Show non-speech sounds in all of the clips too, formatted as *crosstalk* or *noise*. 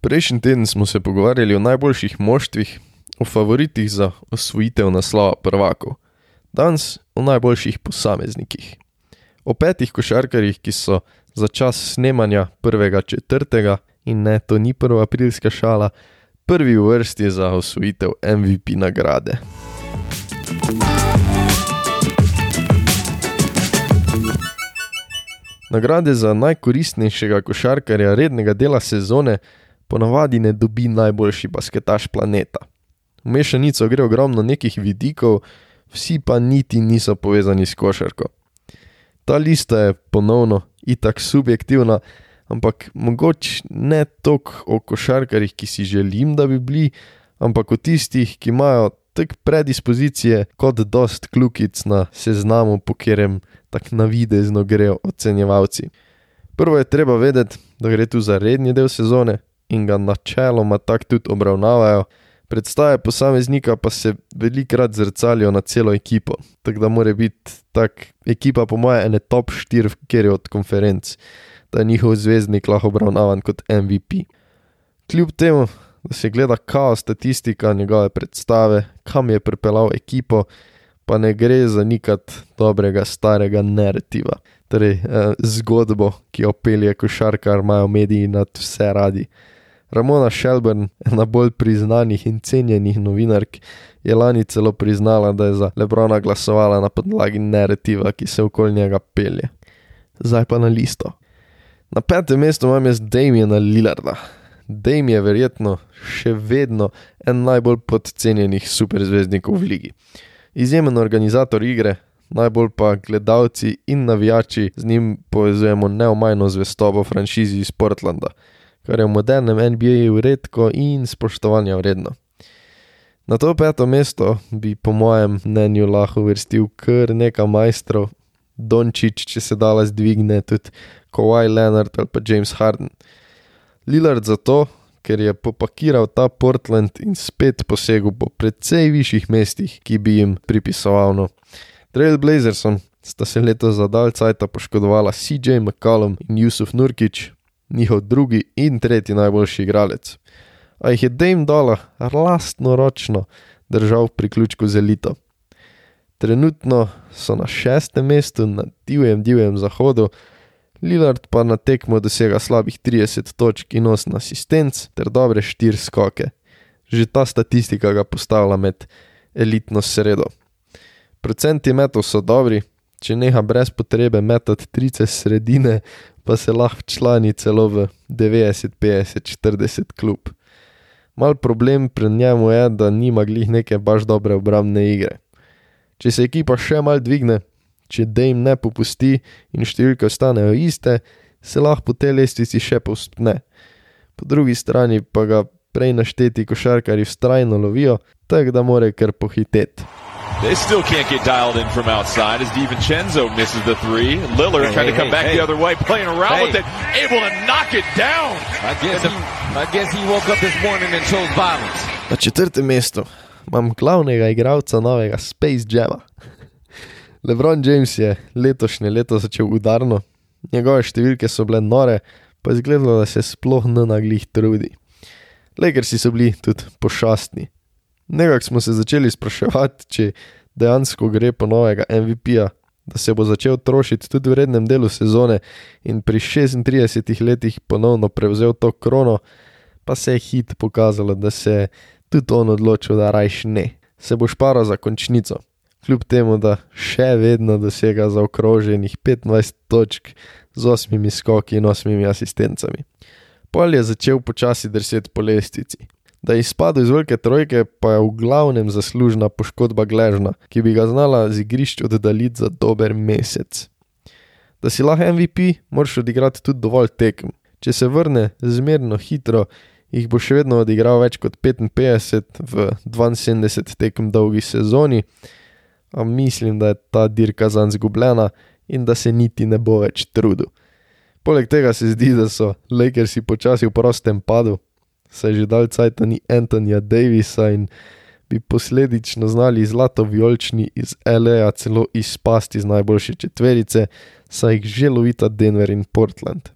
Prejšnji teden smo se pogovarjali o najboljših moštvih, o favoritih za osvojitev naslova prvakov, danes o najboljših posameznikih. O petih košarkarjih, ki so za čas snemanja prvega četrtega, in ne, to ni prva aprilska šala, prvi v vrsti za osvojitev MVP nagrade. Nagrade za najkoristnejšega košarkarja rednega dela sezone ponavadi ne dobi najboljši basketaš planeta. V mešanico gre ogromno nekih vidikov, vsi pa niti niso povezani s košarko. Ta lista je ponovno itak subjektivna, ampak mogoče ne toliko o košarkarjih, ki si želim, da bi bili, ampak o tistih, ki imajo tako predispozicije kot dost kljukic na seznamu, po katerem tako navidezno grejo ocenjevalci. Prvo je treba vedeti, da gre tu za redni del sezone in ga načeloma tako tudi obravnavajo, predstave posameznika pa se velikrat zrcalijo na celo ekipo, tako da mora biti tak ekipa po moje ene top 4, kjer je od konferenc, da je njihov zvezdnik lahko obravnavan kot MVP. Kljub temu, da se gleda kao statistika njegove predstave, kam je pripeljal ekipo, pa ne gre za nikat dobrega starega narativa, torej eh, zgodbo, ki jo pelje košarkar, imajo mediji nad vse radi. Ramona Shelburne, ena bolj priznanih in cenjenih novinark, je lani celo priznala, da je za Lebrona glasovala na podlagi narativa, ki se okoli njega pelje. Zdaj pa na listo. Na petem mestu imam jaz Damiena Lillarda. Dame je verjetno še vedno en najbolj podcenjenih superzvezdnikov v ligi. Izjemen organizator igre, najbolj pa gledalci in navijači z njim povezujemo neomajno zvestobo franšizi iz Portlanda kar je v modernem NBA-ju redko in spoštovanja vredno. Na to peto mesto bi po mojem mnenju lahko vrstil kar nekaj majstrov, Dončić, če se dala zdvigne, tudi Kowaj Leonard ali pa James Harden. Lillard zato, ker je popakiral ta Portland in spet posegel po precej višjih mestih, ki bi jim pripisoval. No. Trailblazersom sta se letos za dalj cajta poškodovala CJ McCollum in Yusuf Nurkic, njihov drugi in tretji najboljši igralec. A jih je Dame Dola lastno ročno držal pri ključku z elito. Trenutno so na šestem mestu na divjem, divjem zahodu, Lillard pa na tekmo dosega slabih 30 točk in 8 asistenc ter dobre 4 skoke. Že ta statistika ga postavlja med elitno sredo. Procenti metov so dobri, če neha brez potrebe metati trice sredine, pa se lahko člani celo v 90, 50, 40 klub. Mal problem pri njemu je, da nima glih neke baš dobre obrambne igre. Če se ekipa še mal dvigne, če Dame ne popusti in številke ostanejo iste, se lahko po tej lestvici še povspne. Po drugi strani pa ga prej našteti košarkari vztrajno lovijo, tako da more kar pohiteti. They still can't get dialed in from outside as DiVincenzo misses the three. Lillard hey, trying hey, to come hey, back the other way, playing around with it, able to knock it down. I guess, he, I guess he woke up this morning and chose violence. Na četrtem mestu imam glavnega igralca novega Space Jama. *laughs* LeBron James je letošnje leto začel udarno, njegove številke so bile nore, pa je izgledalo, da se sploh ne naglih trudi. Lakersi so bili tudi pošastni. Nekako smo se začeli spraševati, če dejansko gre po novega MVP-ja, da se bo začel trošiti tudi v rednem delu sezone in pri 36 letih ponovno prevzel to krono, pa se je hit pokazalo, da se je tudi on odločil, da rajš ne, se bo šparo za končnico. Kljub temu, da še vedno dosega zaokroženih 25 točk z 8 skoki in 8 asistencami. Pol je začel počasi drseti po lestvici, Da je izpadel iz velike trojke, pa je v glavnem zaslužna poškodba gležna, ki bi ga znala z igrišč oddaljiti za dober mesec. Da si lahko MVP, moraš odigrati tudi dovolj tekem. Če se vrne zmerno hitro, jih bo še vedno odigral več kot 55 v 72 tekem dolgi sezoni, a mislim, da je ta dirka zanj zgubljena in da se niti ne bo več trudil. Poleg tega se zdi, da so Lakersi počasi v prostem padu, saj že dalj cajt ni Antonija Davisa in bi posledično znali zlato vijolični iz L.A. celo izpasti z najboljše četverice, saj jih že lovita Denver in Portland.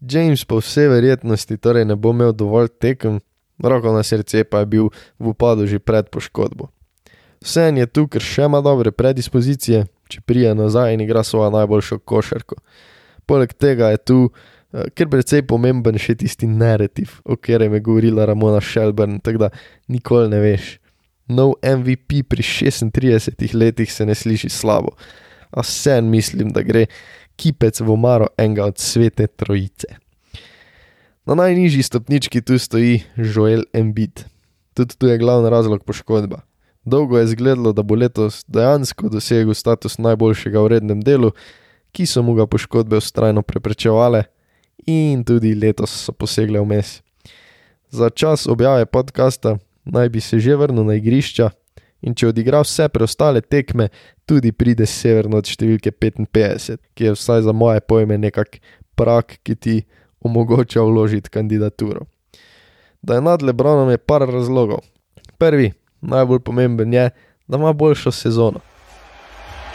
James po vsej verjetnosti torej ne bo imel dovolj tekem, roko na srce pa je bil v upadu že pred poškodbo. Vse je tu, ker še ima dobre predispozicije, če prija nazaj in igra svojo najboljšo košarko. Poleg tega je tu, ker precej pomemben še tisti narativ, o katerem je govorila Ramona Shelburne, tako da nikoli ne veš. Nov MVP pri 36 letih se ne sliši slabo, a vsem mislim, da gre kipec v omaro enega od svete trojice. Na najnižji stopnički tu stoji Joel Embiid. Tudi tu je glavni razlog poškodba. Dolgo je izgledalo, da bo letos dejansko dosegel status najboljšega v rednem delu, ki so mu ga poškodbe ustrajno preprečevale, in tudi letos so posegle vmes. Za čas objave podcasta naj bi se že vrnil na igrišča in če odigra vse preostale tekme, tudi pride severno od številke 55, ki je vsaj za moje pojme nekak prak, ki ti omogoča vložiti kandidaturo. Da je nad Lebronom je par razlogov. Prvi, najbolj pomemben je, da ima boljšo sezono.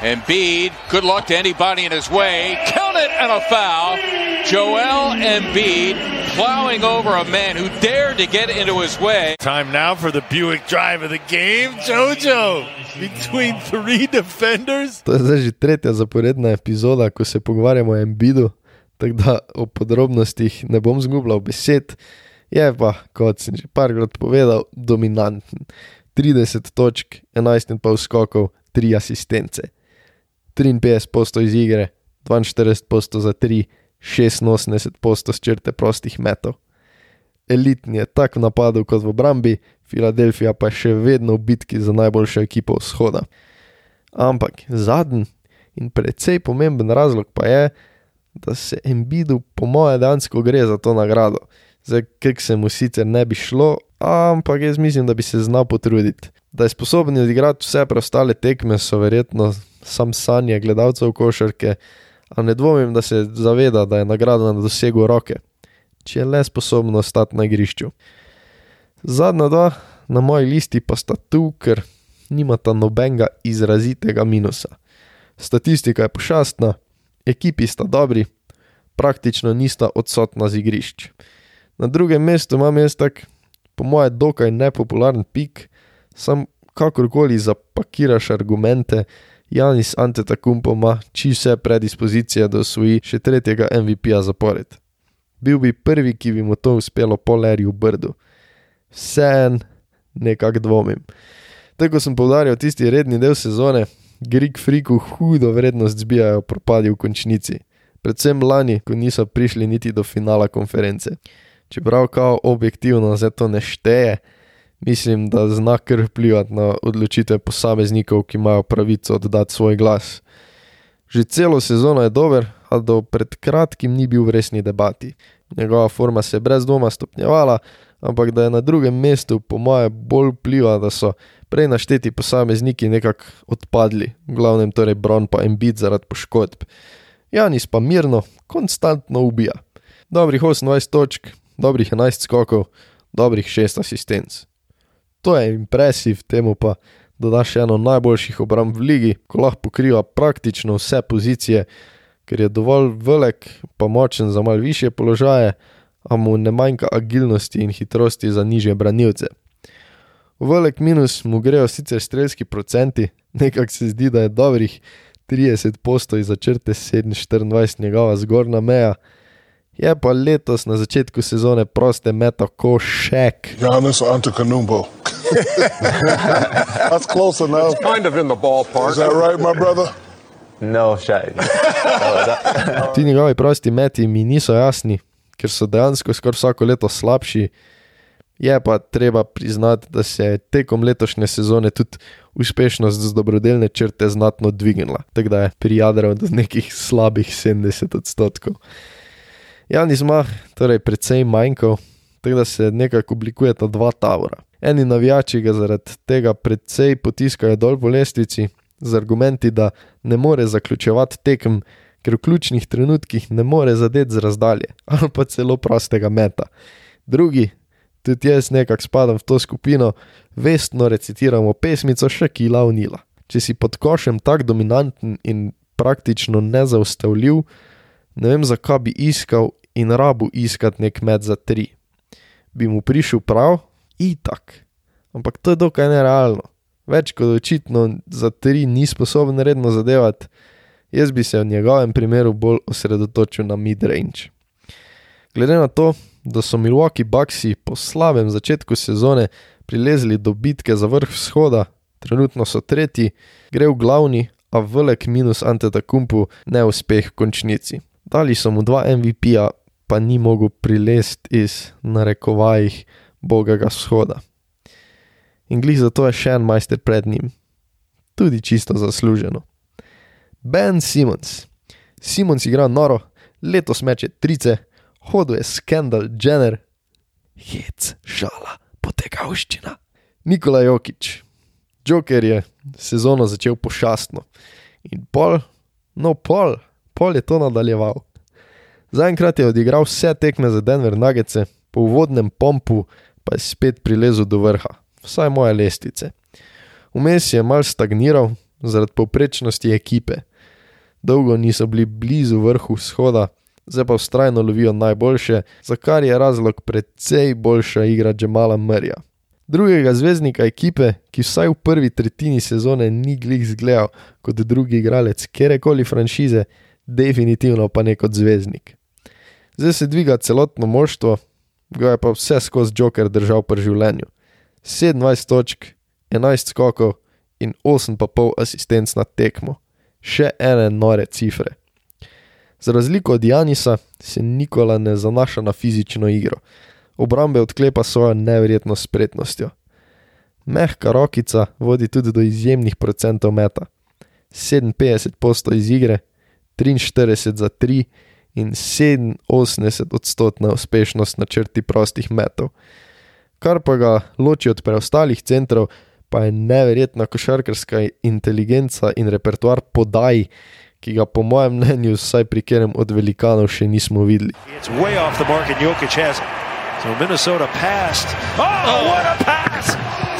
Embiid, good luck to anybody in his way. Count it and a foul. Joel Embiid plowing over a man who dared to get into his way. Time now for the Buick drive of the game. Jojo between three defenders. To je zdaj že tretja zaporedna epizoda, ko se pogovarjamo o Embiidu, tako da o podrobnostih ne bom zgubljal besed. Je pa, kot sem že parkrat povedal, dominanten. 30 točk, 11 pa skokov, 3 asistence. 53 posto iz igre, 42 posto za 3, 86 posto z črte prostih metov. Elitni je tako v napadu kot v obrambi, Filadelfija pa je še vedno v bitki za najboljšo ekipo vzhoda. Ampak zadnji in precej pomemben razlog pa je, da se Embidu po moje dejansko gre za to nagrado. Zdaj, kak se mu sicer ne bi šlo, ampak jaz mislim, da bi se znal potruditi. Da je sposoben odigrati vse preostale tekme, so verjetno sam sanje gledalcev košarke, a ne dvomim, da se zaveda, da je nagrada na dosegu roke, če je le sposoben ostati na igrišču. Zadnja dva na moji listi pa sta tu, ker nimata nobenega izrazitega minusa. Statistika je pošastna, ekipi sta dobri, praktično nista odsotna z igrišč. Na drugem mestu imam jaz tak, po moje, dokaj nepopularen pik, sam kakorkoli zapakiraš argumente, Janis Antetokounmpo ima čisto vse predispozicije, da osvoji še tretjega MVP-ja zapored. Bil bi prvi, ki bi mu to uspelo po Lerju Brdu. Vseen, nekako dvomim. Tako sem povdarjal tisti redni del sezone, Greek Freaku hudo vrednost zbijajo propadi v končnici. Predvsem lani, ko niso prišli niti do finala konference. Čeprav kao objektivno za to ne šteje, mislim, da zna kar vplivati na odločitve posameznikov, ki imajo pravico oddati svoj glas. Že celo sezono je dober, a do pred kratkim ni bil v resni debati. Njegova forma se je brez dvoma stopnjevala, ampak da je na drugem mestu, po moje, bolj vpliva, da so prej našteti posamezniki nekako odpadli, v glavnem torej Bron pa Embit zaradi poškodb. Janis pa mirno, konstantno ubija. Dobrih 28 točk, dobrih 11 skokov, dobrih 6 asistenc. To je impresiv, temu pa dodaš eno najboljših obramb v ligi, ko lahko pokriva praktično vse pozicije, ker je dovolj velik, pa močen za mal više položaje, a mu ne manjka agilnosti in hitrosti za nižje branilce. Velik minus mu grejo sicer strelski procenti, nekako se zdi, da je dobrih 30 postov iz začrte 7-24 njegova zgornja meja. Je pa letos na začetku sezone proste meta košek. Giannis Antetokounmpo. *laughs* That's close enough. kind of in the ballpark. Is that right, my brother? No shade. *laughs* *laughs* Ti njegovi prosti meti mi niso jasni, ker so dejansko skoraj vsako leto slabši. Je pa treba priznati, da se je tekom letošnje sezone tudi uspešnost z dobrodelne črte znatno dvignila, tako da je prijadral do nekih slabih 70 odstotkov. Janis ima torej precej manjkov, tako da se nekako oblikujeta dva tabora. Eni navijači ga zaradi tega precej potiskajo dol po lestvici, z argumenti, da ne more zaključevati tekem, ker v ključnih trenutkih ne more zadeti z razdalje ali pa celo prostega meta. Drugi, tudi jaz nekako spadam v to skupino, vestno recitiramo pesmico Šakila Unila. Če si pod košem tako dominanten in praktično nezaustavljiv, ne vem, zakaj bi iskal in rabu iskati nek med za tri. Bi mu prišel prav? Itak. Ampak to je dokaj nerealno. Več kot očitno za tri ni sposoben redno zadevati, jaz bi se v njegovem primeru bolj osredotočil na mid-range. Glede na to, da so Milwaukee Bucksi po slabem začetku sezone prilezli do bitke za vrh vzhoda, trenutno so tretji, gre v glavni, a velik minus Antetakumpu neuspeh v končnici. Dali so mu dva MVP-ja, pa ni mogel prilest iz narekovajih bogega vzhoda. In glih zato je še en majster pred njim. Tudi čisto zasluženo. Ben Simons. Simons igra noro, letos meče trice, hodil je skandal Jenner, hec, šala, potegavščina. Nikola Jokič. Joker je sezono začel pošastno in pol, no pol, pol je to nadaljeval. Zaenkrat je odigral vse tekme za Denver Nuggets, po uvodnem pompu pa je spet prilezel do vrha, vsaj moje lestvice. Vmes je mal stagniral zaradi povprečnosti ekipe. Dolgo niso bili blizu vrhu vzhoda, zdaj pa ustrajno lovijo najboljše, za kar je razlog precej boljša igra Džemala Mrja. Drugega zvezdnika ekipe, ki vsaj v prvi tretjini sezone ni glih zgledal kot drugi igralec kjerkoli franšize, definitivno pa ne kot zvezdnik. Zdaj se dviga celotno moštvo, ga je pa vse skozi Joker držal pri življenju. 27 točk, 11 skokov in 8,5 asistenc na tekmo. Še ene nore cifre. Za razliko od Janisa se Nikola ne zanaša na fizično igro, obrambe odklepa svojo neverjetno spretnostjo. Mehka rokica vodi tudi do izjemnih procentov meta. 57 posto iz igre, 43 za 3 in 87 odstotna uspešnost na črti prostih metov. Kar pa ga loči od preostalih centrov, pa je neverjetna košarkarska inteligenca in repertoar podaj, ki ga po mojem mnenju vsaj pri katerem od velikanov še nismo videli. So Minnesota passed. Oh, oh, what a pass!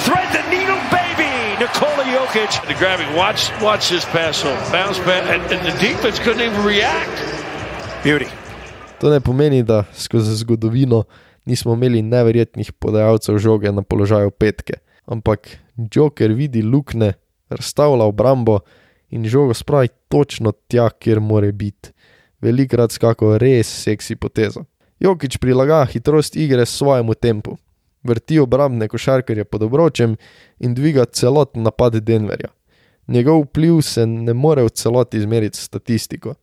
Thread the needle, baby! Nikola Jokic. The grabbing. Watch, watch this pass home. Bounce back, and, and the defense couldn't even react. Beauty. To ne pomeni, da skozi zgodovino nismo imeli neverjetnih podajalcev žoge na položaju petke, ampak Joker vidi lukne, razstavlja obrambo in žogo spravi točno tja, kjer more biti. Velikrat skako res seksi potezo. Jokič prilagaja hitrost igre svojemu tempu, vrti obrambne košarkarje pod obročem in dviga celoten napad Denverja. Njegov vpliv se ne more v celoti izmeriti s statistiko.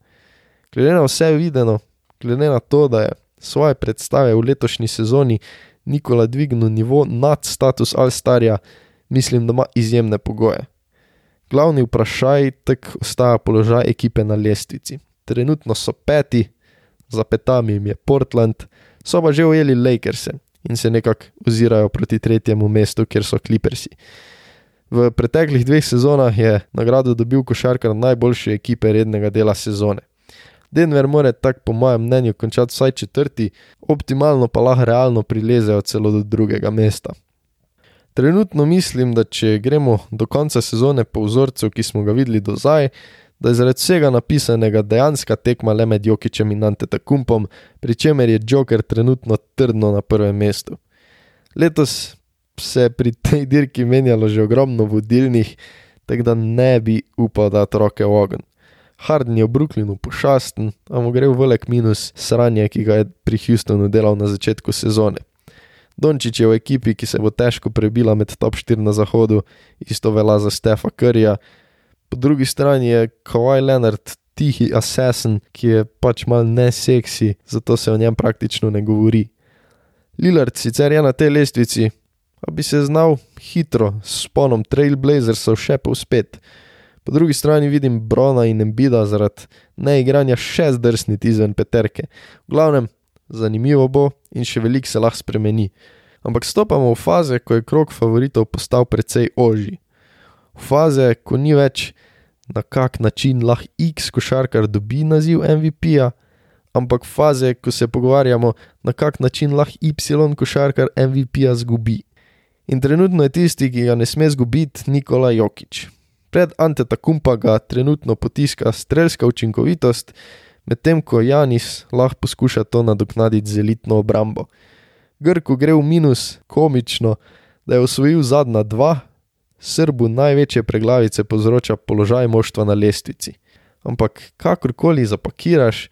Glede na vse videno, glede na to, da je svoje predstave v letošnji sezoni Nikola dvignil nivo nad status Alstarja, mislim, da ima izjemne pogoje. Glavni vprašaj tak ostaja položaj ekipe na lestvici. Trenutno so peti, za petami jim je Portland, so pa že ujeli Lakerse in se nekako ozirajo proti tretjemu mestu, kjer so Clippersi. V preteklih dveh sezonah je nagrado dobil košarkar najboljše ekipe rednega dela sezone. Denver mora tako po mojem mnenju končati vsaj četrti, optimalno pa lahko realno prilezejo celo do drugega mesta. Trenutno mislim, da če gremo do konca sezone po vzorcu, ki smo ga videli do zdaj, da je zaradi vsega napisanega dejanska tekma le med Jokičem in Antetakumpom, pri čemer je Joker trenutno trdno na prvem mestu. Letos se je pri tej dirki menjalo že ogromno vodilnih, tako da ne bi upal dati roke v ogen. Harden je v Brooklynu pošasten, a mu gre v velik minus sranje, ki ga je pri Houstonu delal na začetku sezone. Dončić je v ekipi, ki se bo težko prebila med top 4 na zahodu, isto velja za Stefa Curryja, po drugi strani je Kawhi Leonard tihi assassin, ki je pač mal neseksi, zato se o njem praktično ne govori. Lillard sicer je na tej lestvici, a bi se znal hitro s sponom Trailblazersov še povspet. Po drugi strani vidim Brona in Embida zaradi neigranja še zdrsniti izven peterke. V glavnem, zanimivo bo in še veliko se lahko spremeni. Ampak stopamo v faze, ko je krok favoritov postal precej ožji faze, ko ni več na kak način lahko X košarkar dobi naziv MVP-ja, ampak faze, ko se pogovarjamo, na kak način lahko Y košarkar MVP-ja zgubi. In trenutno je tisti, ki ga ne sme zgubiti, Nikola Jokič. Pred Antetakumpa ga trenutno potiska strelska učinkovitost, medtem ko Janis lahko poskuša to nadoknaditi z elitno obrambo. Grku gre v minus komično, da je osvojil zadnja dva, Srbu največje preglavice povzroča položaj moštva na lestvici. Ampak kakorkoli zapakiraš,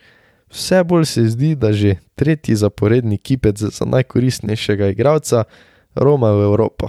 vse bolj se zdi, da že tretji zaporedni kipec za najkoristnejšega igralca Roma v Evropo.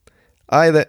Ha det.